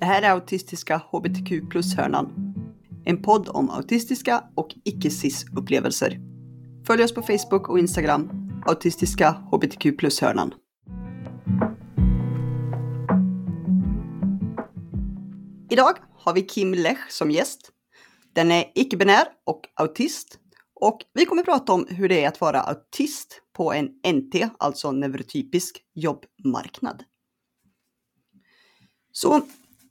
Det här är Autistiska HBTQ plus-hörnan. En podd om autistiska och icke-cis-upplevelser. Följ oss på Facebook och Instagram, Autistiska HBTQ plus-hörnan. Idag har vi Kim Lech som gäst. Den är icke-binär och autist. Och vi kommer prata om hur det är att vara autist på en NT, alltså neurotypisk jobbmarknad. Så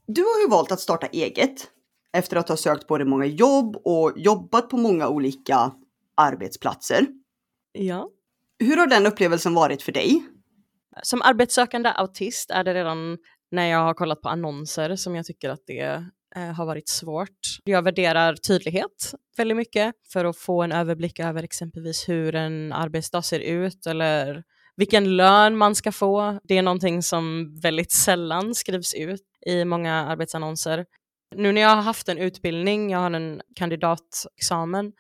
du har ju valt att starta eget efter att ha sökt både många jobb och jobbat på många olika arbetsplatser. Ja. Hur har den upplevelsen varit för dig? Som arbetssökande autist är det redan när jag har kollat på annonser som jag tycker att det eh, har varit svårt. Jag värderar tydlighet väldigt mycket för att få en överblick över exempelvis hur en arbetsdag ser ut eller vilken lön man ska få. Det är någonting som väldigt sällan skrivs ut i många arbetsannonser. Nu när jag har haft en utbildning, jag har en kandidatexamen,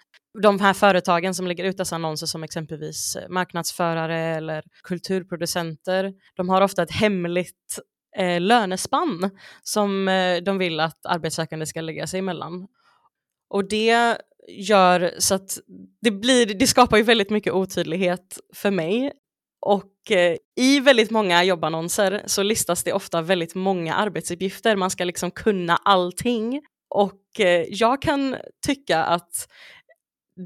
de här företagen som lägger ut dessa annonser som exempelvis eh, marknadsförare eller kulturproducenter, de har ofta ett hemligt eh, lönespann som eh, de vill att arbetssökande ska lägga sig emellan. Och det gör så att det, blir, det skapar ju väldigt mycket otydlighet för mig och eh, i väldigt många jobbannonser så listas det ofta väldigt många arbetsuppgifter. Man ska liksom kunna allting. Och eh, jag kan tycka att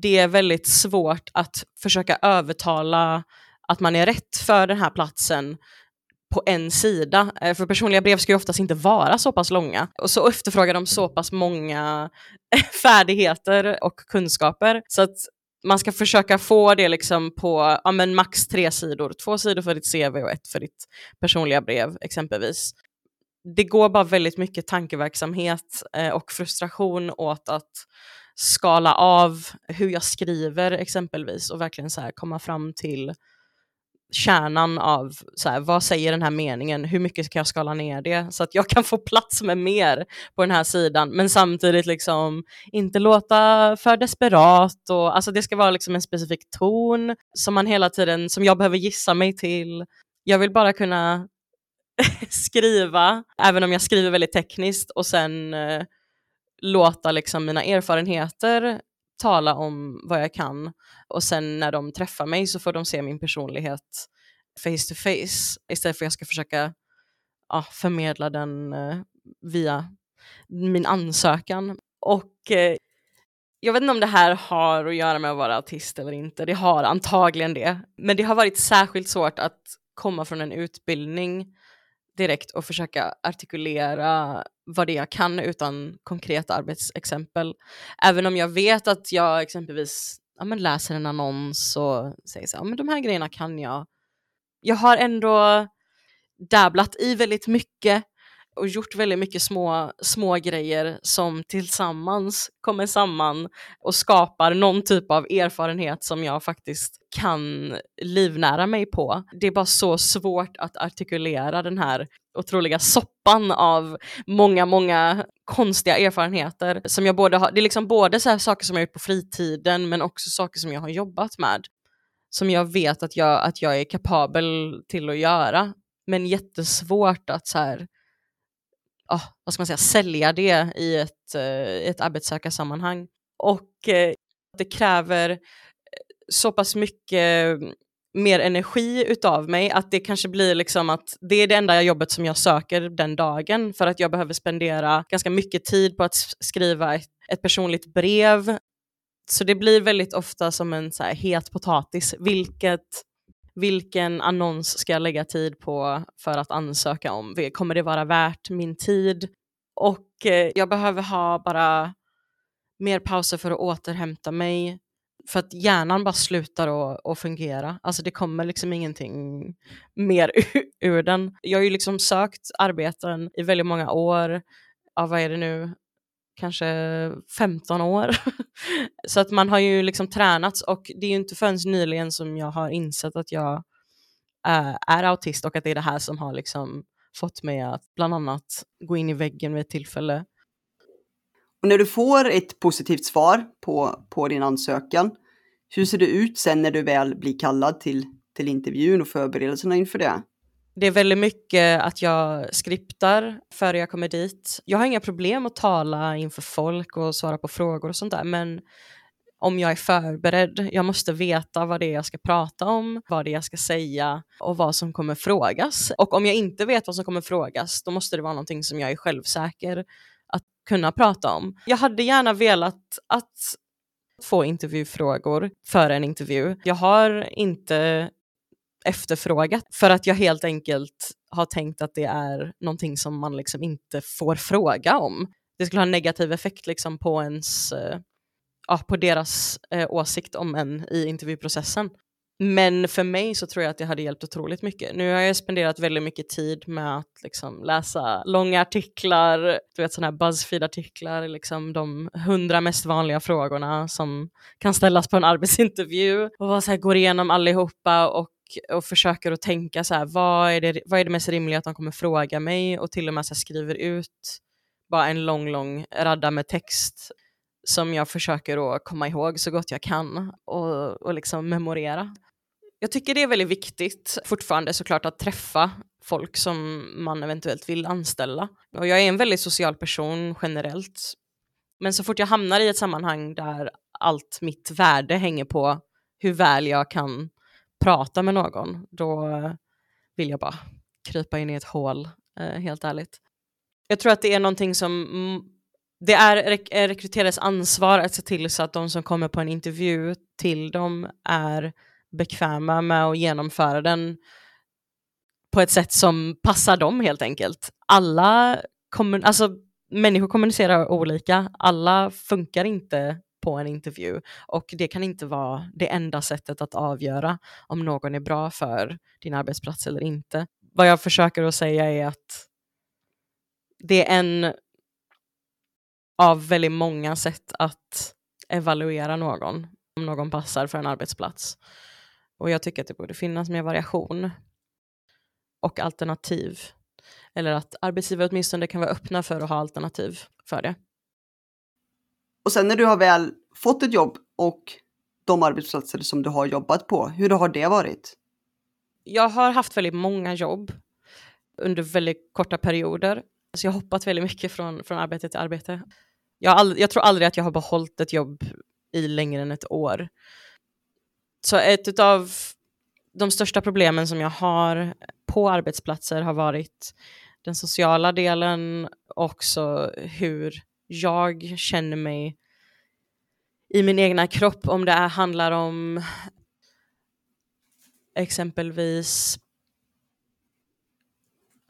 det är väldigt svårt att försöka övertala att man är rätt för den här platsen på en sida. Eh, för personliga brev ska ju oftast inte vara så pass långa. Och så efterfrågar de så pass många färdigheter och kunskaper. Så att man ska försöka få det liksom på ja, men max tre sidor. Två sidor för ditt CV och ett för ditt personliga brev exempelvis. Det går bara väldigt mycket tankeverksamhet eh, och frustration åt att skala av hur jag skriver exempelvis och verkligen så här komma fram till kärnan av så här, vad säger den här meningen, hur mycket ska jag skala ner det så att jag kan få plats med mer på den här sidan men samtidigt liksom inte låta för desperat och alltså det ska vara liksom en specifik ton som man hela tiden, som jag behöver gissa mig till. Jag vill bara kunna skriva, även om jag skriver väldigt tekniskt och sen eh, låta liksom mina erfarenheter tala om vad jag kan och sen när de träffar mig så får de se min personlighet face to face istället för att jag ska försöka ja, förmedla den eh, via min ansökan. Och eh, jag vet inte om det här har att göra med att vara autist eller inte, det har antagligen det. Men det har varit särskilt svårt att komma från en utbildning direkt och försöka artikulera vad det är jag kan utan konkreta arbetsexempel. Även om jag vet att jag exempelvis ja, men läser en annons och säger så ja, men de här grejerna kan jag. Jag har ändå dabblat i väldigt mycket och gjort väldigt mycket små, små grejer som tillsammans kommer samman och skapar någon typ av erfarenhet som jag faktiskt kan livnära mig på. Det är bara så svårt att artikulera den här otroliga soppan av många, många konstiga erfarenheter som jag både har, det är liksom både så saker som jag gjort på fritiden men också saker som jag har jobbat med som jag vet att jag, att jag är kapabel till att göra men jättesvårt att så här, oh, vad ska man säga, sälja det i ett, uh, ett arbetssökarsammanhang. Och uh, det kräver eh, så pass mycket mer energi utav mig att det kanske blir liksom att det är det enda jobbet som jag söker den dagen för att jag behöver spendera ganska mycket tid på att skriva ett, ett personligt brev. Så det blir väldigt ofta som en så här het potatis, vilket vilken annons ska jag lägga tid på för att ansöka om? Kommer det vara värt min tid? Och eh, jag behöver ha bara mer pauser för att återhämta mig. För att hjärnan bara slutar att, fungera. Alltså det kommer liksom ingenting mer ur den. Jag har ju liksom sökt arbeten i väldigt många år. Ja, vad är det nu? kanske 15 år. så att man har ju liksom tränats och det är ju inte förrän nyligen som jag har insett att jag äh, är autist och att det är det här som har liksom fått mig att bland annat gå in i väggen vid ett tillfälle. Och när du får ett positivt svar på, på din ansökan, hur ser det ut sen när du väl blir kallad till, till intervjun och förberedelserna inför det? Det är väldigt mycket att jag skriptar före jag kommer dit. Jag har inga problem att tala inför folk och svara på frågor och sånt där, men om jag är förberedd. Jag måste veta vad det är jag ska prata om, vad det är jag ska säga och vad som kommer frågas. Och om jag inte vet vad som kommer frågas, då måste det vara någonting som jag är självsäker kunna prata om. Jag hade gärna velat att få intervjufrågor för en intervju. Jag har inte efterfrågat för att jag helt enkelt har tänkt att det är någonting som man liksom inte får fråga om. Det skulle ha en negativ effekt liksom på ens eh, ja, på deras eh, åsikt om en i intervjuprocessen. Men för mig så tror jag att det hade hjälpt otroligt mycket. Nu har jag spenderat väldigt mycket tid med att liksom läsa långa artiklar, du vet sådana här Buzzfeed-artiklar, liksom de hundra mest vanliga frågorna som kan ställas på en arbetsintervju och så här, går igenom allihopa och och försöker att tänka så här, vad är, det, vad är det mest rimliga att de kommer fråga mig och till och med så skriver ut bara en lång, lång radda med text som jag försöker att komma ihåg så gott jag kan och, och liksom memorera. Jag tycker det är väldigt viktigt fortfarande såklart att träffa folk som man eventuellt vill anställa. Och jag är en väldigt social person generellt. Men så fort jag hamnar i ett sammanhang där allt mitt värde hänger på hur väl jag kan prata med någon, då vill jag bara krypa in i ett hål, eh, helt ärligt. Jag tror att det är någonting som det är rek eh, rekryterares ansvar att se till så att de som kommer på en intervju till dem är bekväma med att genomföra den på ett sätt som passar dem helt enkelt. Alla alltså, människor kommunicerar olika, alla funkar inte på en intervju och det kan inte vara det enda sättet att avgöra om någon är bra för din arbetsplats eller inte. Vad jag försöker att säga är att det är en av väldigt många sätt att evaluera någon, om någon passar för en arbetsplats. Och jag tycker att det borde finnas mer variation och alternativ. Eller att arbetsgivare åtminstone kan vara öppna för att ha alternativ för det. Och sen när du har väl fått ett jobb och de arbetsplatser som du har jobbat på, hur har det varit? Jag har haft väldigt många jobb under väldigt korta perioder. Så jag har hoppat väldigt mycket från, från arbete till arbete. Jag, all, jag tror aldrig att jag har behållit ett jobb i längre än ett år. Så ett av de största problemen som jag har på arbetsplatser har varit den sociala delen, också hur jag känner mig i min egna kropp, om det är, handlar om exempelvis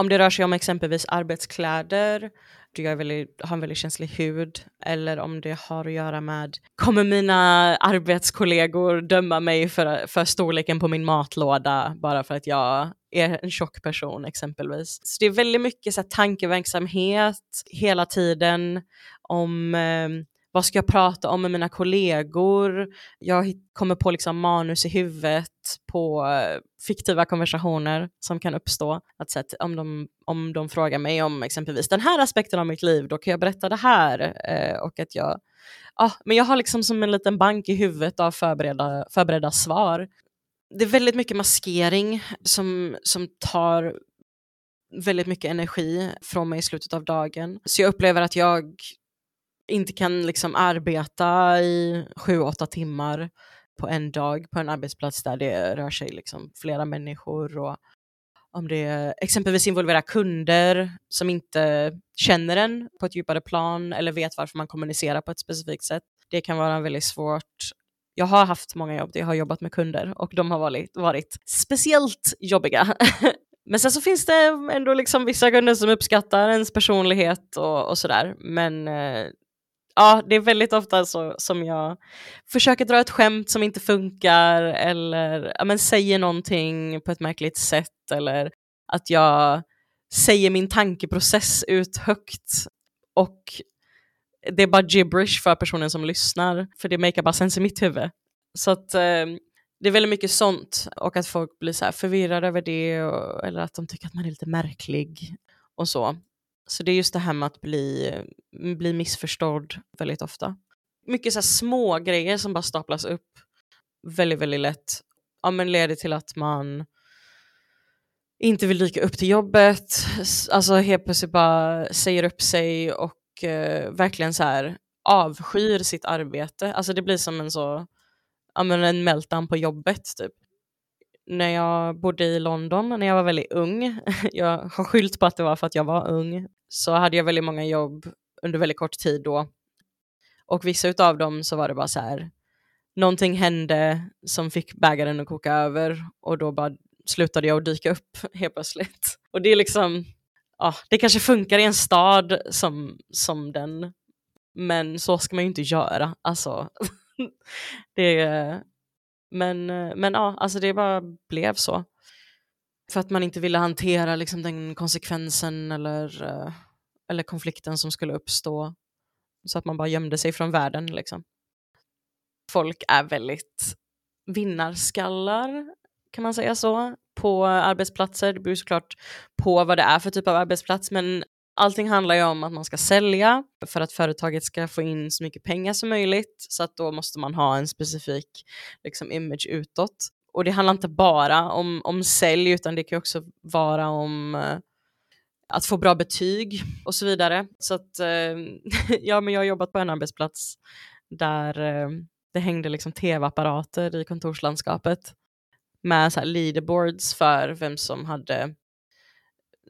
om det rör sig om exempelvis arbetskläder, jag väldigt, har en väldigt känslig hud, eller om det har att göra med, kommer mina arbetskollegor döma mig för, för storleken på min matlåda bara för att jag är en tjock person exempelvis. Så det är väldigt mycket så här, tankeverksamhet hela tiden om eh, vad ska jag prata om med mina kollegor? Jag kommer på liksom manus i huvudet på eh, fiktiva konversationer som kan uppstå. Att, så att om, de, om de frågar mig om exempelvis den här aspekten av mitt liv, då kan jag berätta det här. Eh, och att jag, ah, men jag har liksom som en liten bank i huvudet av förberedda, förberedda svar. Det är väldigt mycket maskering som, som tar väldigt mycket energi från mig i slutet av dagen. Så jag upplever att jag inte kan liksom arbeta i sju, åtta timmar på en dag på en arbetsplats där det rör sig liksom flera människor och om det exempelvis involverar kunder som inte känner en på ett djupare plan eller vet varför man kommunicerar på ett specifikt sätt. Det kan vara väldigt svårt. Jag har haft många jobb där jag har jobbat med kunder och de har varit, varit speciellt jobbiga. Men sen så finns det ändå liksom vissa kunder som uppskattar ens personlighet och, och sådär. Men eh, ja, det är väldigt ofta så som jag försöker dra ett skämt som inte funkar eller ja, men säger någonting på ett märkligt sätt eller att jag säger min tankeprocess ut högt och det är bara gibberish för personen som lyssnar, för det makar bara sens i mitt huvud. Så att eh, det är väldigt mycket sånt och att folk blir så förvirrade över det och, eller att de tycker att man är lite märklig och så. Så det är just det här med att bli, mm, bli missförstådd väldigt ofta. Mycket så små grejer som bara staplas upp väldigt, väldigt lätt. Ja, men leder till att man inte vill dyka upp till jobbet, alltså helt plötsligt bara säger upp sig och eh, verkligen så här avskyr sitt arbete. Alltså det blir som en så, ja men en meltdown på jobbet typ. När jag bodde i London, när jag var väldigt ung, jag har skyllt på att det var för att jag var ung, så hade jag väldigt många jobb under väldigt kort tid då. Och vissa av dem så var det bara så här, någonting hände som fick bägaren att koka över och då bara slutade jag att dyka upp helt plötsligt. Och det är liksom, ja, det kanske funkar i en stad som, som den, men så ska man ju inte göra. Alltså, det, men, eh, men ja, alltså det bara blev så. För att man inte ville hantera liksom den konsekvensen eller, eh, eller konflikten som skulle uppstå. Så att man bara gömde sig från världen liksom. Folk är väldigt vinnarskallar, kan man säga så, på arbetsplatser. Det beror såklart på vad det är för typ av arbetsplats, men allting handlar ju om att man ska sälja för att företaget ska få in så mycket pengar som möjligt. Så att då måste man ha en specifik liksom, image utåt. Och det handlar inte bara om, om sälj, utan det kan också vara om eh, att få bra betyg och så vidare. Så att, eh, ja, men jag har jobbat på en arbetsplats där eh, det hängde liksom tv-apparater i kontorslandskapet med så här leaderboards för vem som hade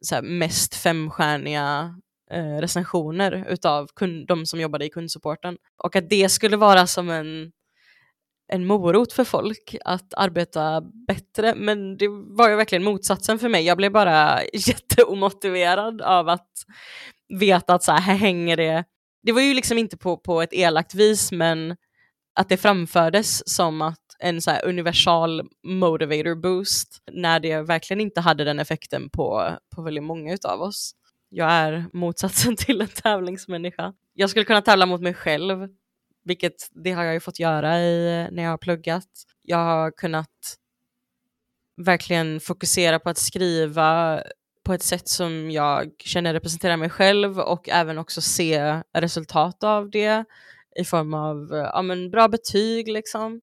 så mest femstjärniga eh, recensioner utav kund, de som jobbade i kundsupporten. Och att det skulle vara som en, en morot för folk att arbeta bättre. Men det var ju verkligen motsatsen för mig. Jag blev bara jätteomotiverad av att veta att så här, här hänger det. Det var ju liksom inte på, på ett elakt vis men att det framfördes som att en så universal motivator boost när det verkligen inte hade den effekten på, på väldigt många av oss. Jag är motsatsen till en tävlingsmänniska. Jag skulle kunna tävla mot mig själv, vilket det har jag ju fått göra i, när jag har pluggat. Jag har kunnat verkligen fokusera på att skriva på ett sätt som jag känner representerar mig själv och även också se resultat av det i form av ja, men bra betyg liksom.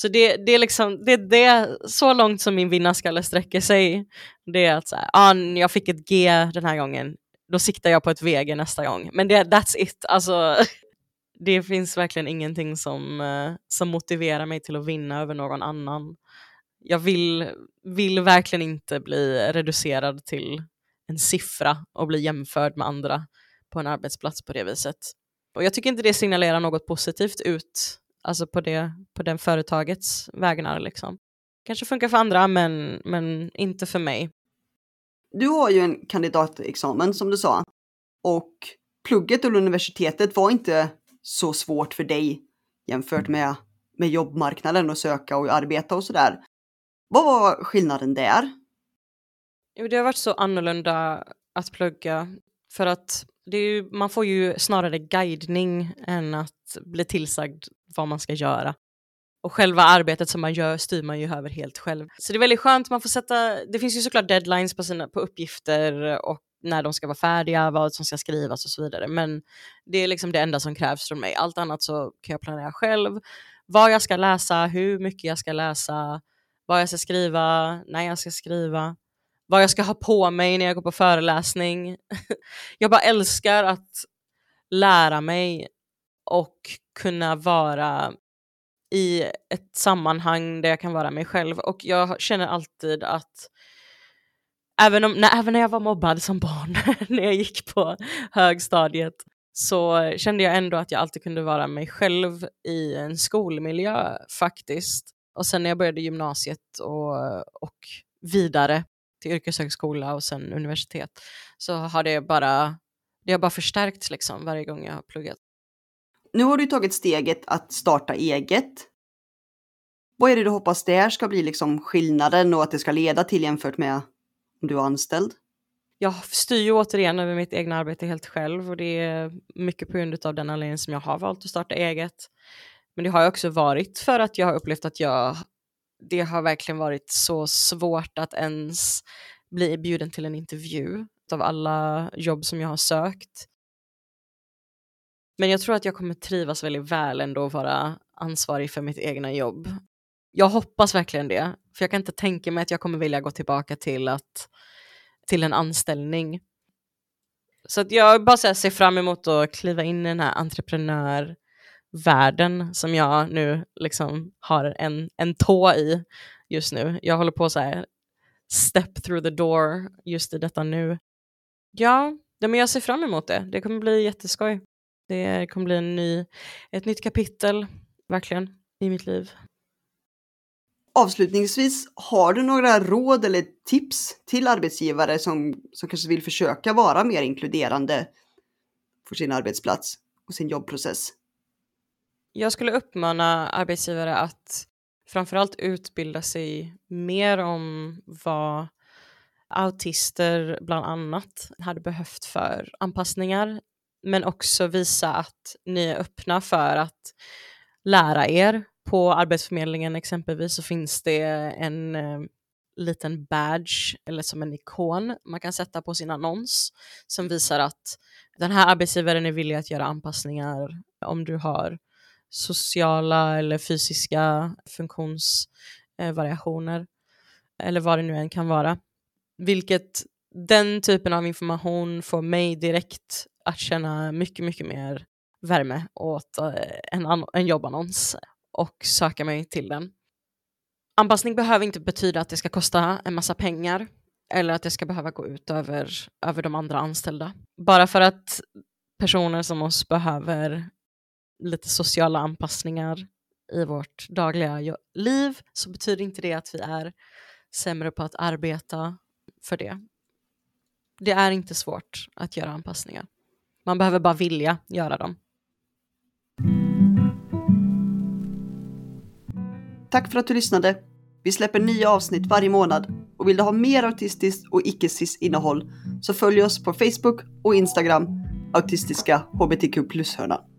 Så det, det, är liksom, det, det är så långt som min vinnarskalle sträcker sig. Det är att så här, ah, jag fick ett G den här gången, då siktar jag på ett VG nästa gång. Men det, that's it. Alltså, det finns verkligen ingenting som, eh, som motiverar mig till att vinna över någon annan. Jag vill, vill verkligen inte bli reducerad till en siffra och bli jämförd med andra på en arbetsplats på det viset. Och jag tycker inte det signalerar något positivt ut alltså på, det, på den företagets vägnar. Liksom. Kanske funkar för andra, men, men inte för mig. Du har ju en kandidatexamen som du sa. Och plugget och universitetet var inte så svårt för dig jämfört med, med jobbmarknaden och söka och arbeta och sådär. Vad var skillnaden där? Jo, det har varit så annorlunda att plugga för att ju, man får ju snarare guidning än att bli tillsagd vad man ska göra. Och själva arbetet som man gör styr man ju över helt själv. Så det är väldigt skönt, man får sätta, det finns ju såklart deadlines på, sina, på uppgifter och när de ska vara färdiga, vad som ska skrivas och så vidare. Men det är liksom det enda som krävs från mig. Allt annat så kan jag planera själv. Vad jag ska läsa, hur mycket jag ska läsa, vad jag ska skriva, när jag ska skriva vad jag ska ha på mig när jag går på föreläsning. jag bara älskar att lära mig och kunna vara i ett sammanhang där jag kan vara mig själv. Och jag känner alltid att även, om, när, även när jag var mobbad som barn, när jag gick på högstadiet, så kände jag ändå att jag alltid kunde vara mig själv i en skolmiljö faktiskt. Och sen när jag började gymnasiet och, och vidare till yrkeshögskola och sen universitet så har det bara, det har bara förstärkts liksom varje gång jag har pluggat. Nu har du tagit steget att starta eget. Vad är det du hoppas där ska bli liksom skillnaden och att det ska leda till jämfört med om du är anställd? Jag styr ju återigen över mitt egna arbete helt själv och det är mycket på grund av den anledningen som jag har valt att starta eget. Men det har jag också varit för att jag har upplevt att jag det har verkligen varit så svårt att ens bli bjuden till en intervju av alla jobb som jag har sökt. Men jag tror att jag kommer trivas väldigt väl ändå att vara ansvarig för mitt egna jobb. Jag hoppas verkligen det, för jag kan inte tänka mig att jag kommer vilja gå tillbaka till, att, till en anställning. Så att jag bara här, ser fram emot att kliva in i den här entreprenörvärlden som jag nu liksom har en, en tå i just nu. Jag håller på så här step through the door just i detta nu. Ja, men jag ser fram emot det. Det kommer bli jätteskoj. Det kommer bli en ny, ett nytt kapitel, verkligen, i mitt liv. Avslutningsvis, har du några råd eller tips till arbetsgivare som, som kanske vill försöka vara mer inkluderande för sin arbetsplats och sin jobbprocess? Jag skulle uppmana arbetsgivare att framförallt utbilda sig mer om vad autister bland annat hade behövt för anpassningar men också visa att ni är öppna för att lära er. På Arbetsförmedlingen exempelvis så finns det en eh, liten badge eller som en ikon man kan sätta på sin annons som visar att den här arbetsgivaren är villig att göra anpassningar om du har sociala eller fysiska funktionsvariationer eller vad det nu än kan vara. Vilket den typen av information får mig direkt att känna mycket, mycket mer värme åt eh, en, en jobbannons och söka mig till den. Anpassning behöver inte betyda att det ska kosta en massa pengar eller att det ska behöva gå ut över, över de andra anställda. Bara för att personer som oss behöver lite sociala anpassningar i vårt dagliga liv så betyder inte det att vi är sämre på att arbeta för det. Det är inte svårt att göra anpassningar. Man behöver bara vilja göra dem. Tack för att du lyssnade. Vi släpper nya avsnitt varje månad och vill du ha mer autistiskt och icke-cis innehåll så följ oss på Facebook och Instagram, autistiska hbtq plus-hörnan.